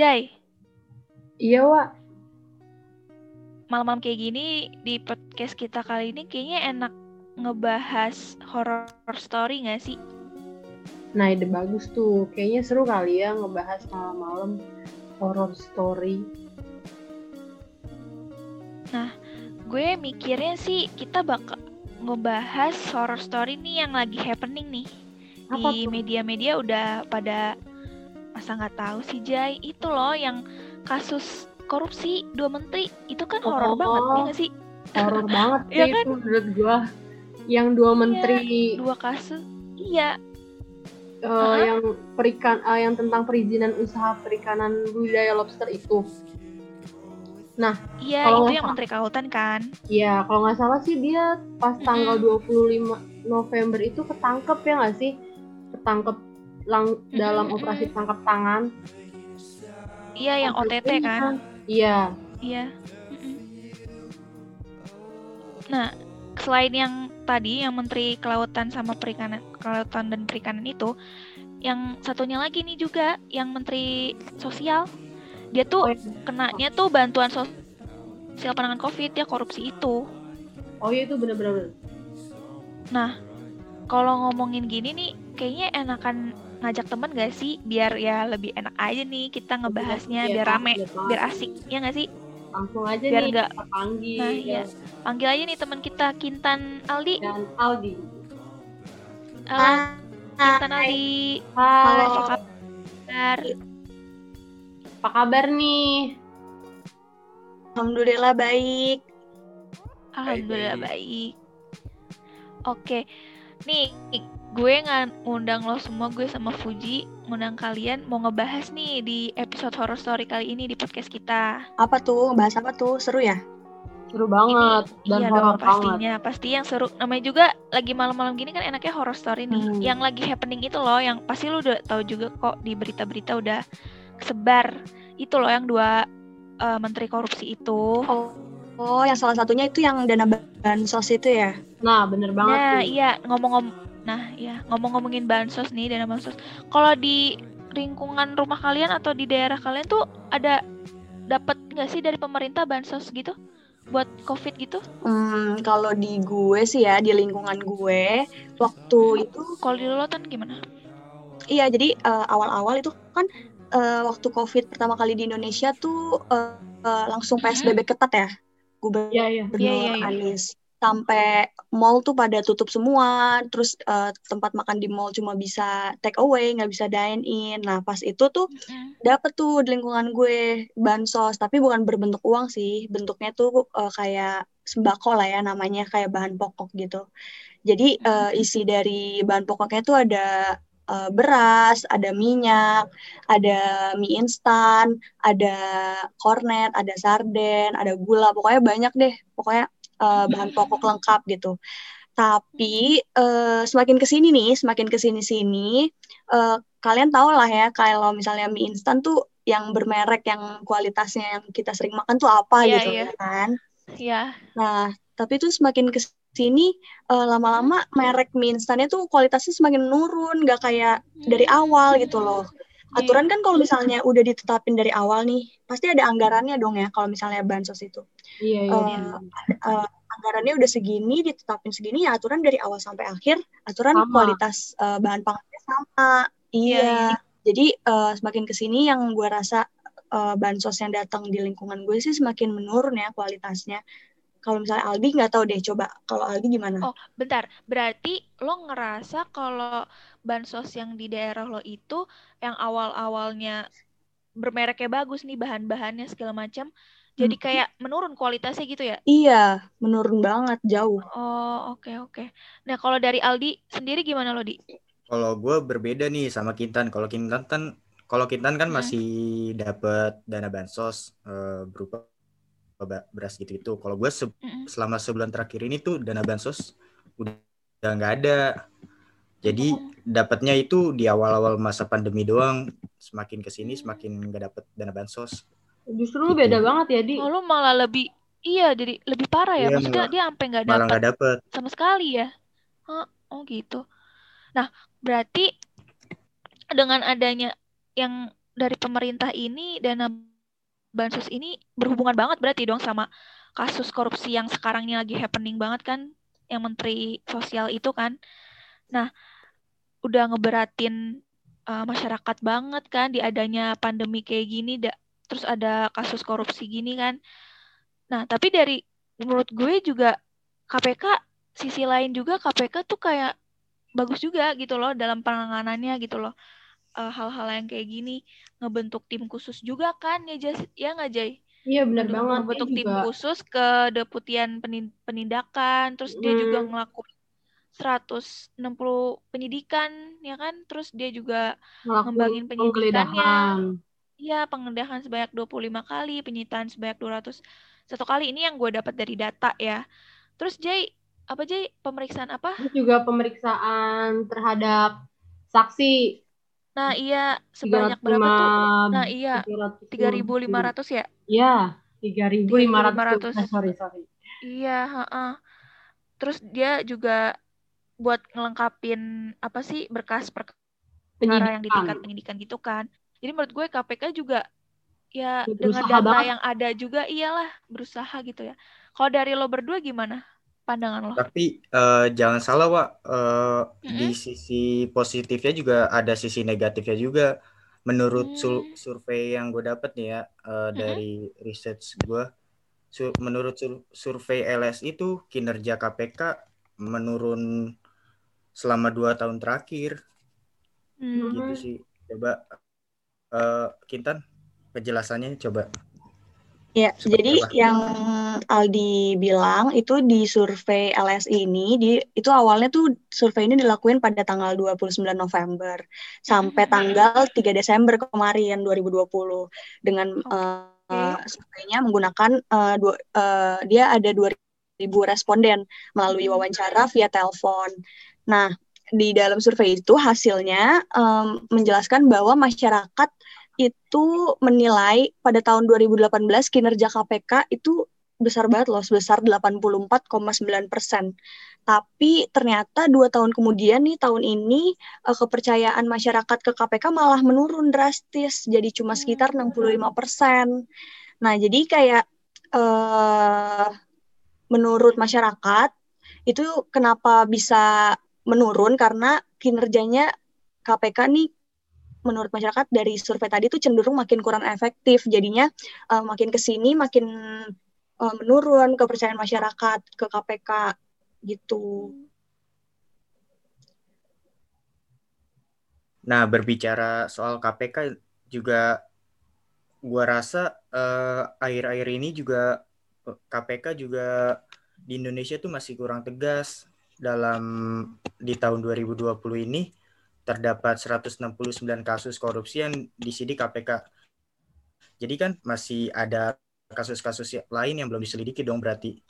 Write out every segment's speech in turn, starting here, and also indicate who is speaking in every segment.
Speaker 1: Jai,
Speaker 2: Iya, Wak.
Speaker 1: malam-malam kayak gini di podcast kita kali ini kayaknya enak ngebahas horror story nggak sih?
Speaker 2: Nah, ide bagus tuh. Kayaknya seru kali ya ngebahas malam-malam horror story.
Speaker 1: Gue mikirnya sih kita bakal ngebahas horror story nih yang lagi happening nih
Speaker 2: Apa
Speaker 1: di media-media udah pada masa nggak tahu sih Jai itu loh yang kasus korupsi dua menteri itu kan horor
Speaker 2: Oh.
Speaker 1: banget ya nggak sih
Speaker 2: Horor banget sih
Speaker 1: Iya kan?
Speaker 2: itu menurut gua. Yang dua menteri
Speaker 1: dua kasus iya
Speaker 2: eh,
Speaker 1: Uh-huh.
Speaker 2: yang perikan eh, yang tentang perizinan usaha perikanan budidaya lobster itu.
Speaker 1: iya
Speaker 2: Kalau
Speaker 1: itu yang menteri kelautan kan
Speaker 2: Ya, kalau nggak salah sih dia pas tanggal
Speaker 1: Mm-mm.
Speaker 2: 25 November itu ketangkep ya nggak sih? Ketangkep lang dalam operasi tangkap tangan.
Speaker 1: iya yang OTT kan
Speaker 2: Iya.
Speaker 1: Iya. Mm-mm. Nah, selain yang tadi yang Menteri Kelautan sama Perikanan, Kelautan dan Perikanan itu, yang satunya lagi nih juga yang Menteri Sosial. Dia
Speaker 2: Oh,
Speaker 1: tuh
Speaker 2: iya.
Speaker 1: kenanya tuh bantuan sosial penanganan Covid, dia korupsi itu.
Speaker 2: Oh iya itu bener-bener.
Speaker 1: Nah, kalau ngomongin gini nih, kayaknya enakan ngajak temen gak sih? Biar ya lebih enak aja nih kita ngebahasnya,
Speaker 2: Iya,
Speaker 1: biar rame,
Speaker 2: banget.
Speaker 1: biir asik, ya nggak sih?
Speaker 2: Langsung aja
Speaker 1: biar
Speaker 2: nih
Speaker 1: nggak-
Speaker 2: kita panggil
Speaker 1: Nah, iya. Panggil aja nih teman kita, Kintan Aldi.
Speaker 2: dan Aldi.
Speaker 1: Halo, Kintan Aldi.
Speaker 2: Hai.
Speaker 1: Apa kabar?
Speaker 2: Apa kabar nih?
Speaker 3: Alhamdulillah baik.
Speaker 1: Alhamdulillah
Speaker 4: baik.
Speaker 1: baik. Oke, nih gue ngundang lo semua, gue sama Fuji ngundang kalian mau ngebahas nih di episode horror story kali ini di podcast kita.
Speaker 3: Apa tuh? Bahas apa tuh? Seru ya?
Speaker 2: Seru banget dan
Speaker 1: iya
Speaker 2: horor
Speaker 1: dong
Speaker 2: banget.
Speaker 1: pastinya, pasti yang seru. Namanya juga lagi malam-malam gini kan enaknya horror story nih.
Speaker 3: Hmm.
Speaker 1: Yang lagi happening itu loh, yang pasti lu udah tahu juga kok di berita-berita udah kesebar. Itu loh yang dua eh, menteri korupsi itu.
Speaker 3: Oh, oh, yang salah satunya itu yang dana bansos itu ya?
Speaker 2: Nah, bener banget
Speaker 1: Nah,
Speaker 2: tuh.
Speaker 1: iya ngomong-ngom Nah, iya ngomong-ngomongin bansos nih dana bansos. Kalau di lingkungan rumah kalian atau di daerah kalian tuh ada dapat nggak sih dari pemerintah bansos gitu buat covid gitu?
Speaker 3: Hmm, kalau di gue sih ya, di lingkungan gue, waktu itu,
Speaker 1: Kalau di Lolotan gimana?
Speaker 3: iya jadi eh, awal-awal itu kan eh, waktu COVID pertama kali di Indonesia tuh eh, eh, langsung PSBB ketat ya, Gubernur
Speaker 2: Iya, iya.
Speaker 1: Iya, iya, iya.
Speaker 3: Anies. Sampai mall tuh pada tutup semua, terus eh, tempat makan di mall cuma bisa take away, nggak bisa dine in. Nah pas itu tuh dapet tuh di lingkungan gue bansos. Tapi bukan berbentuk uang sih. Bentuknya tuh eh, kayak sembako lah ya namanya kayak bahan pokok gitu. Jadi eh, isi dari bahan pokoknya tuh ada beras ada minyak ada mie instan ada kornet ada sarden ada gula. Pokoknya banyak deh. Pokoknya eh, bahan pokok lengkap gitu tapi eh, semakin ke sini nih semakin ke sini sini eh, kalian tahu lah ya kalau misalnya mie instan tuh yang bermerek yang kualitasnya yang kita sering makan tuh apa
Speaker 1: Iya,
Speaker 3: gitu
Speaker 1: iya.
Speaker 3: ya kan.
Speaker 1: Ya,
Speaker 3: Nah, tapi tuh semakin ke sini eh, lama-lama merek mie instannya tuh kualitasnya semakin menurun, nggak kayak dari awal gitu loh.
Speaker 1: Iya.
Speaker 3: Aturan kan kalau misalnya udah ditetapin dari awal nih, pasti ada anggarannya dong ya kalau misalnya bansos itu.
Speaker 2: Iya, iya.
Speaker 3: Eh, eh, anggarannya udah segini, ditetapin segini ya aturan dari awal sampai akhir, aturan
Speaker 2: Sama.
Speaker 3: kualitas eh, bahan pangannya sama.
Speaker 1: Iya,
Speaker 3: Iya.
Speaker 1: iya.
Speaker 3: Jadi eh, semakin ke sini yang gue rasa eh, bansos yang datang di lingkungan gue sih semakin menurun ya kualitasnya. Kalau misalnya Aldi nggak tahu deh, coba kalau Aldi gimana?
Speaker 1: Oh, bentar. Berarti lo ngerasa kalau bansos yang di daerah lo itu yang awal-awalnya bermereknya bagus nih bahan-bahannya segala macam, jadi
Speaker 3: Hmm.
Speaker 1: kayak menurun kualitasnya gitu ya?
Speaker 3: Iya, menurun banget jauh.
Speaker 1: Oh, oke oke. Nah, kalau dari Aldi sendiri gimana lo, Di?
Speaker 4: Kalau gue berbeda nih sama Kintan. Kalau Kintan kan, kalau Kintan kan
Speaker 1: Hmm.
Speaker 4: masih dapat dana bansos eh, berupa beras gitu-gitu. Kalau gue se- selama sebulan terakhir ini tuh dana bansos udah nggak ada. Jadi
Speaker 1: Oh.
Speaker 4: dapatnya itu di awal-awal masa pandemi doang. Semakin ke sini semakin nggak dapet dana bansos.
Speaker 2: Justru lu
Speaker 4: Gitu.
Speaker 2: beda banget ya, Di.
Speaker 1: Oh, lo malah lebih iya jadi lebih parah ya.
Speaker 4: Iya,
Speaker 1: Maksudnya
Speaker 4: malah-
Speaker 1: dia sampai nggak
Speaker 4: Malah
Speaker 1: dapat
Speaker 4: nggak dapet.
Speaker 1: sama sekali ya. Hah, oh gitu. Nah, berarti dengan adanya yang dari pemerintah ini dana bansos ini berhubungan banget berarti dong sama kasus korupsi yang sekarang ini lagi happening banget kan yang menteri sosial itu kan. Nah udah ngeberatin uh, masyarakat banget kan di adanya pandemi kayak gini da terus ada kasus korupsi gini kan. Nah tapi dari menurut gue juga KPK sisi lain juga KPK tuh kayak bagus juga gitu loh dalam penanganannya gitu loh uh, hal-hal yang kayak gini ngebentuk tim khusus juga kan ya Jas ya nggak Jay
Speaker 2: Iya benar banget.
Speaker 1: Ngebentuk tim juga. khusus ke deputian penindakan, terus hmm. dia juga ngelakuin 160 penyidikan ya kan, terus dia juga ngembangin penyidikannya. Iya, penggeledahan sebanyak 25 kali, penyitaan sebanyak 200 satu kali. Ini yang gue dapat dari data ya. Terus Jay, apa Jay? Pemeriksaan apa?
Speaker 2: Terus juga pemeriksaan terhadap saksi.
Speaker 1: Nah, iya sebanyak berapa tuh? Nah, iya 3.500 ya?
Speaker 2: Iya, 3.500. Eh, sorry, sorry.
Speaker 1: Iya, heeh. Terus dia juga buat ngelengkapin apa sih berkas perkara yang di tingkat penyidikan gitu kan. Jadi menurut gue KPK juga ya berusaha dengan data banget. yang ada juga iyalah berusaha gitu ya. Kalau dari lo berdua gimana? Pandangan lo.
Speaker 4: Tapi uh, jangan salah, Wak. Uh, mm-hmm. Di sisi positifnya juga ada sisi negatifnya juga. Menurut mm. survei yang gue dapet nih ya uh, mm-hmm. dari research gue, su- menurut sur- survei LS itu kinerja KPK menurun selama dua tahun terakhir. Mm-hmm. Gitu sih. Coba uh, Kintan penjelasannya coba.
Speaker 3: Ya, jadi yang Aldi bilang itu di survei LSI ini, di, itu awalnya tuh survei ini dilakuin pada tanggal 29 November sampai hmm. tanggal 3 Desember kemarin 2020 dengan okay. uh, surveinya menggunakan uh, dua, uh, dia ada 2000 responden melalui hmm. wawancara via telepon. Nah, di dalam survei itu hasilnya um, menjelaskan bahwa masyarakat itu menilai pada tahun 2018 kinerja KPK itu besar banget loh, sebesar 84,9 persen. Tapi ternyata dua tahun kemudian nih, tahun ini uh, kepercayaan masyarakat ke KPK malah menurun drastis, jadi cuma sekitar 65 persen. Nah, jadi kayak uh, menurut masyarakat itu kenapa bisa menurun karena kinerjanya KPK nih menurut masyarakat dari survei tadi itu cenderung makin kurang efektif. Jadinya uh, makin ke sini makin uh, menurun kepercayaan masyarakat ke KPK gitu.
Speaker 4: Nah, berbicara soal KPK juga gua rasa akhir akhir uh, ini juga KPK juga di Indonesia tuh masih kurang tegas dalam di tahun 2020 ini terdapat 169 kasus korupsi yang disidik KPK. Jadi kan masih ada kasus-kasus lain yang belum diselidiki dong berarti.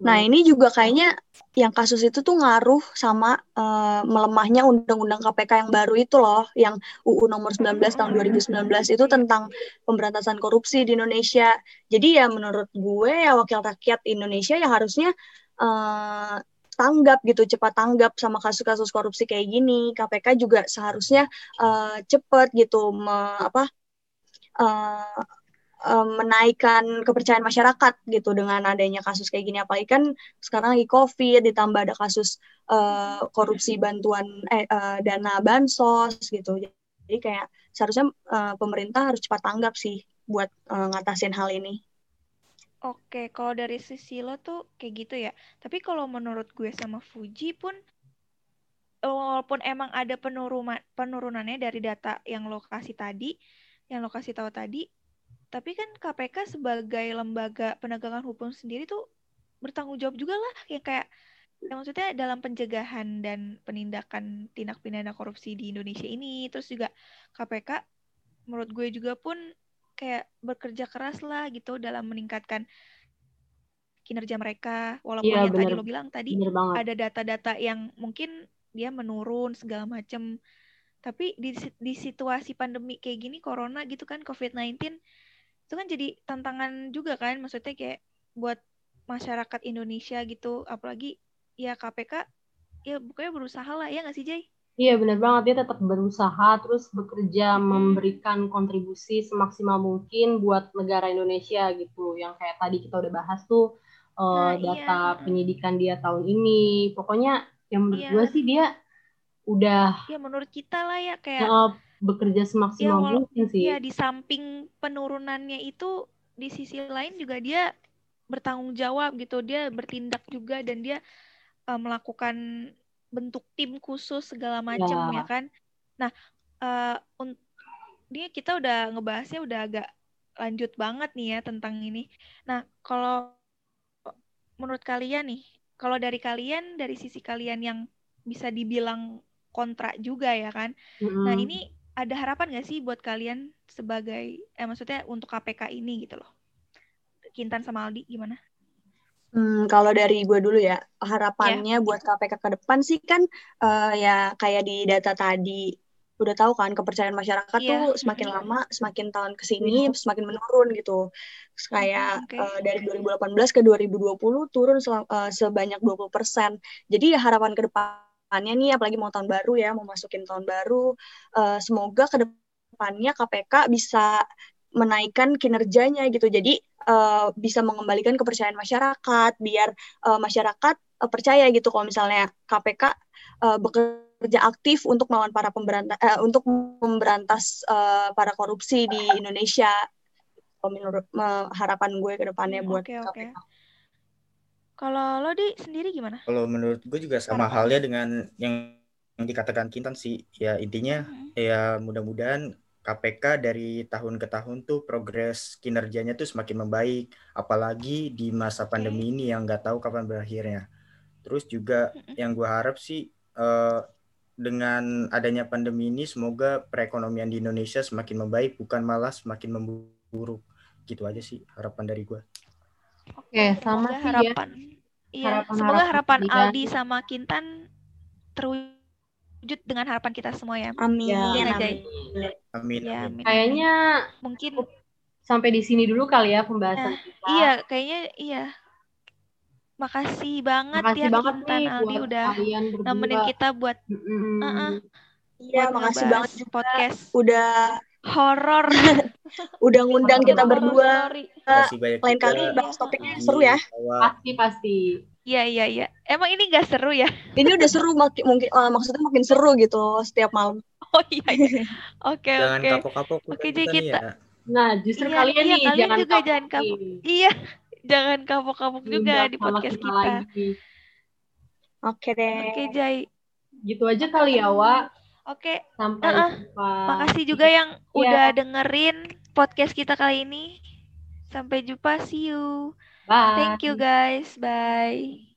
Speaker 3: Nah ini juga kayaknya yang kasus itu tuh ngaruh sama uh, melemahnya undang-undang KPK yang baru itu loh, yang UU nomor 19 tahun 2019 itu tentang pemberantasan korupsi di Indonesia. Jadi ya menurut gue ya wakil rakyat Indonesia ya harusnya uh, tanggap gitu cepat tanggap sama kasus-kasus korupsi kayak gini. KPK juga seharusnya uh, cepat gitu me, apa uh, uh, menaikkan kepercayaan masyarakat gitu dengan adanya kasus kayak gini. Apalagi kan sekarang lagi covid ditambah ada kasus uh, korupsi bantuan eh, uh, dana bansos gitu. Jadi kayak seharusnya uh, pemerintah harus cepat tanggap sih buat uh, ngatasin hal ini
Speaker 1: Oke, kalau dari sisi lo tuh kayak gitu ya. Tapi kalau menurut gue sama Fuji pun walaupun emang ada penurunan penurunannya dari data yang lokasi tadi, yang lokasi tahu tadi, tapi kan KPK sebagai lembaga penegakan hukum sendiri tuh bertanggung jawab juga lah yang kayak yang maksudnya dalam pencegahan dan penindakan tindak pidana korupsi di Indonesia ini terus juga KPK menurut gue juga pun kayak bekerja keras lah gitu dalam meningkatkan kinerja mereka. Walaupun ya, yang tadi lo bilang tadi ada data-data yang mungkin dia menurun segala macam tapi di di situasi pandemi kayak gini corona gitu kan COVID-19 itu kan jadi tantangan juga kan. Maksudnya kayak buat masyarakat Indonesia gitu. Apalagi ya KPK ya bukannya berusaha lah. Ya nggak sih Jay?
Speaker 2: Iya benar banget dia tetap berusaha terus bekerja
Speaker 1: Hmm.
Speaker 2: memberikan kontribusi semaksimal mungkin buat negara Indonesia gitu. Yang kayak tadi kita udah bahas tuh
Speaker 1: Nah,
Speaker 2: data
Speaker 1: iya.
Speaker 2: penyidikan dia tahun ini. Pokoknya yang menurut
Speaker 1: Iya.
Speaker 2: gue sih dia udah
Speaker 1: Ya menurut kita lah ya kayak
Speaker 2: eh, bekerja semaksimal
Speaker 1: Ya,
Speaker 2: mungkin sih.
Speaker 1: ya di samping penurunannya itu di sisi lain juga dia bertanggung jawab gitu. Dia bertindak juga dan dia eh, melakukan bentuk tim khusus segala macam
Speaker 2: Ya.
Speaker 1: ya kan. Nah, un- ini kita udah ngebahasnya udah agak lanjut banget nih ya tentang ini. Nah, kalau menurut kalian nih, kalau dari kalian dari sisi kalian yang bisa dibilang kontra juga ya kan. Nah,
Speaker 2: Mm-mm.
Speaker 1: ini ada harapan nggak sih buat kalian sebagai, eh maksudnya untuk KPK ini gitu loh. Kintan sama Aldi gimana?
Speaker 3: Hmm, kalau dari gue dulu ya, harapannya buat KPK ke depan sih kan eh, ya kayak di data tadi udah tahu kan kepercayaan masyarakat
Speaker 1: Iya.
Speaker 3: tuh semakin
Speaker 1: Mhm.
Speaker 3: lama, semakin tahun ke sini semakin menurun gitu. Kayak
Speaker 1: Oke.
Speaker 3: eh, dari 2018 ke 2020 turun eh, sebanyak 20%. Jadi ya harapan ke depannya nih apalagi mau tahun baru ya, mau masukin tahun baru, eh, semoga ke depannya KPK bisa menaikkan kinerjanya gitu. Jadi eh, bisa mengembalikan kepercayaan masyarakat biar eh, masyarakat eh, percaya gitu kalau misalnya KPK eh, bekerja aktif untuk melawan para pemberantas eh, untuk memberantas eh, para korupsi di Indonesia. Kalau Menurut eh, harapan gue ke depannya
Speaker 1: Hmm,
Speaker 3: buat
Speaker 1: oke, oke.
Speaker 3: KPK.
Speaker 1: Kalau lo di sendiri gimana?
Speaker 4: Kalau menurut gue juga sama
Speaker 1: Harapan.
Speaker 4: halnya dengan yang, yang dikatakan Kintan sih. Ya intinya
Speaker 1: Mhm.
Speaker 4: ya mudah-mudahan KPK dari tahun ke tahun tuh progres kinerjanya tuh semakin membaik. Apalagi di masa pandemi ini yang nggak tahu kapan berakhirnya. Terus juga yang gue harap sih eh, dengan adanya pandemi ini semoga perekonomian di Indonesia semakin membaik bukan malah semakin memburuk. Gitu aja sih harapan dari gue.
Speaker 2: Oke, sama ya.
Speaker 1: harapan. Iya,
Speaker 2: Harapan-harapan
Speaker 1: semoga harapan
Speaker 2: kan.
Speaker 1: Aldi sama Kintan terwujud dengan harapan kita semua ya.
Speaker 3: Amin.
Speaker 2: Ya,
Speaker 1: Iya, Jai.
Speaker 3: amin.
Speaker 4: Amin.
Speaker 1: Ya,
Speaker 4: amin.
Speaker 1: amin,
Speaker 2: Kayaknya
Speaker 1: amin. mungkin
Speaker 2: sampai di sini dulu kali ya pembahasan
Speaker 1: Nah,
Speaker 2: kita.
Speaker 1: iya, kayaknya iya. Makasih banget
Speaker 2: Makasih
Speaker 1: ya
Speaker 2: banget
Speaker 1: Kintan
Speaker 2: nih
Speaker 1: Aldi udah nemenin kita buat
Speaker 2: Mm-mm.
Speaker 1: uh-uh,
Speaker 3: Iya,
Speaker 1: buat
Speaker 3: makasih
Speaker 1: ngebahas
Speaker 3: banget juga
Speaker 1: podcast
Speaker 3: udah
Speaker 1: horor
Speaker 3: udah ngundang kita berdua.
Speaker 4: Makasih
Speaker 3: Lain kali bahas
Speaker 1: Iya,
Speaker 3: topiknya
Speaker 4: di
Speaker 3: seru ya.
Speaker 4: awal.
Speaker 2: Pasti pasti.
Speaker 1: Iya, iya, iya. Emang ini gak seru ya?
Speaker 3: Ini udah seru makin mungkin eh, maksudnya makin seru gitu setiap malam.
Speaker 1: Oh iya, iya. Oke,
Speaker 4: Jangan
Speaker 1: oke.
Speaker 4: kapok-kapok
Speaker 1: Oke, jadi
Speaker 4: nih
Speaker 1: kita-
Speaker 4: ya.
Speaker 2: Nah, justru
Speaker 1: Iya,
Speaker 2: kalian
Speaker 1: iya,
Speaker 2: nih
Speaker 1: kalian
Speaker 2: jangan
Speaker 1: juga jangan
Speaker 2: kapokin.
Speaker 1: Iya, jangan kapok-kapok juga di podcast
Speaker 2: kita
Speaker 1: kita.
Speaker 2: lagi.
Speaker 3: Oke deh.
Speaker 1: Oke, Jai.
Speaker 2: Gitu aja kali ya, Wak.
Speaker 1: Oke,
Speaker 2: Sampai
Speaker 1: Uh-uh.
Speaker 2: jumpa.
Speaker 1: makasih juga yang
Speaker 2: Iya.
Speaker 1: udah dengerin podcast kita kali ini. Sampai jumpa, see you.
Speaker 2: Bye.
Speaker 1: Thank you guys. Bye.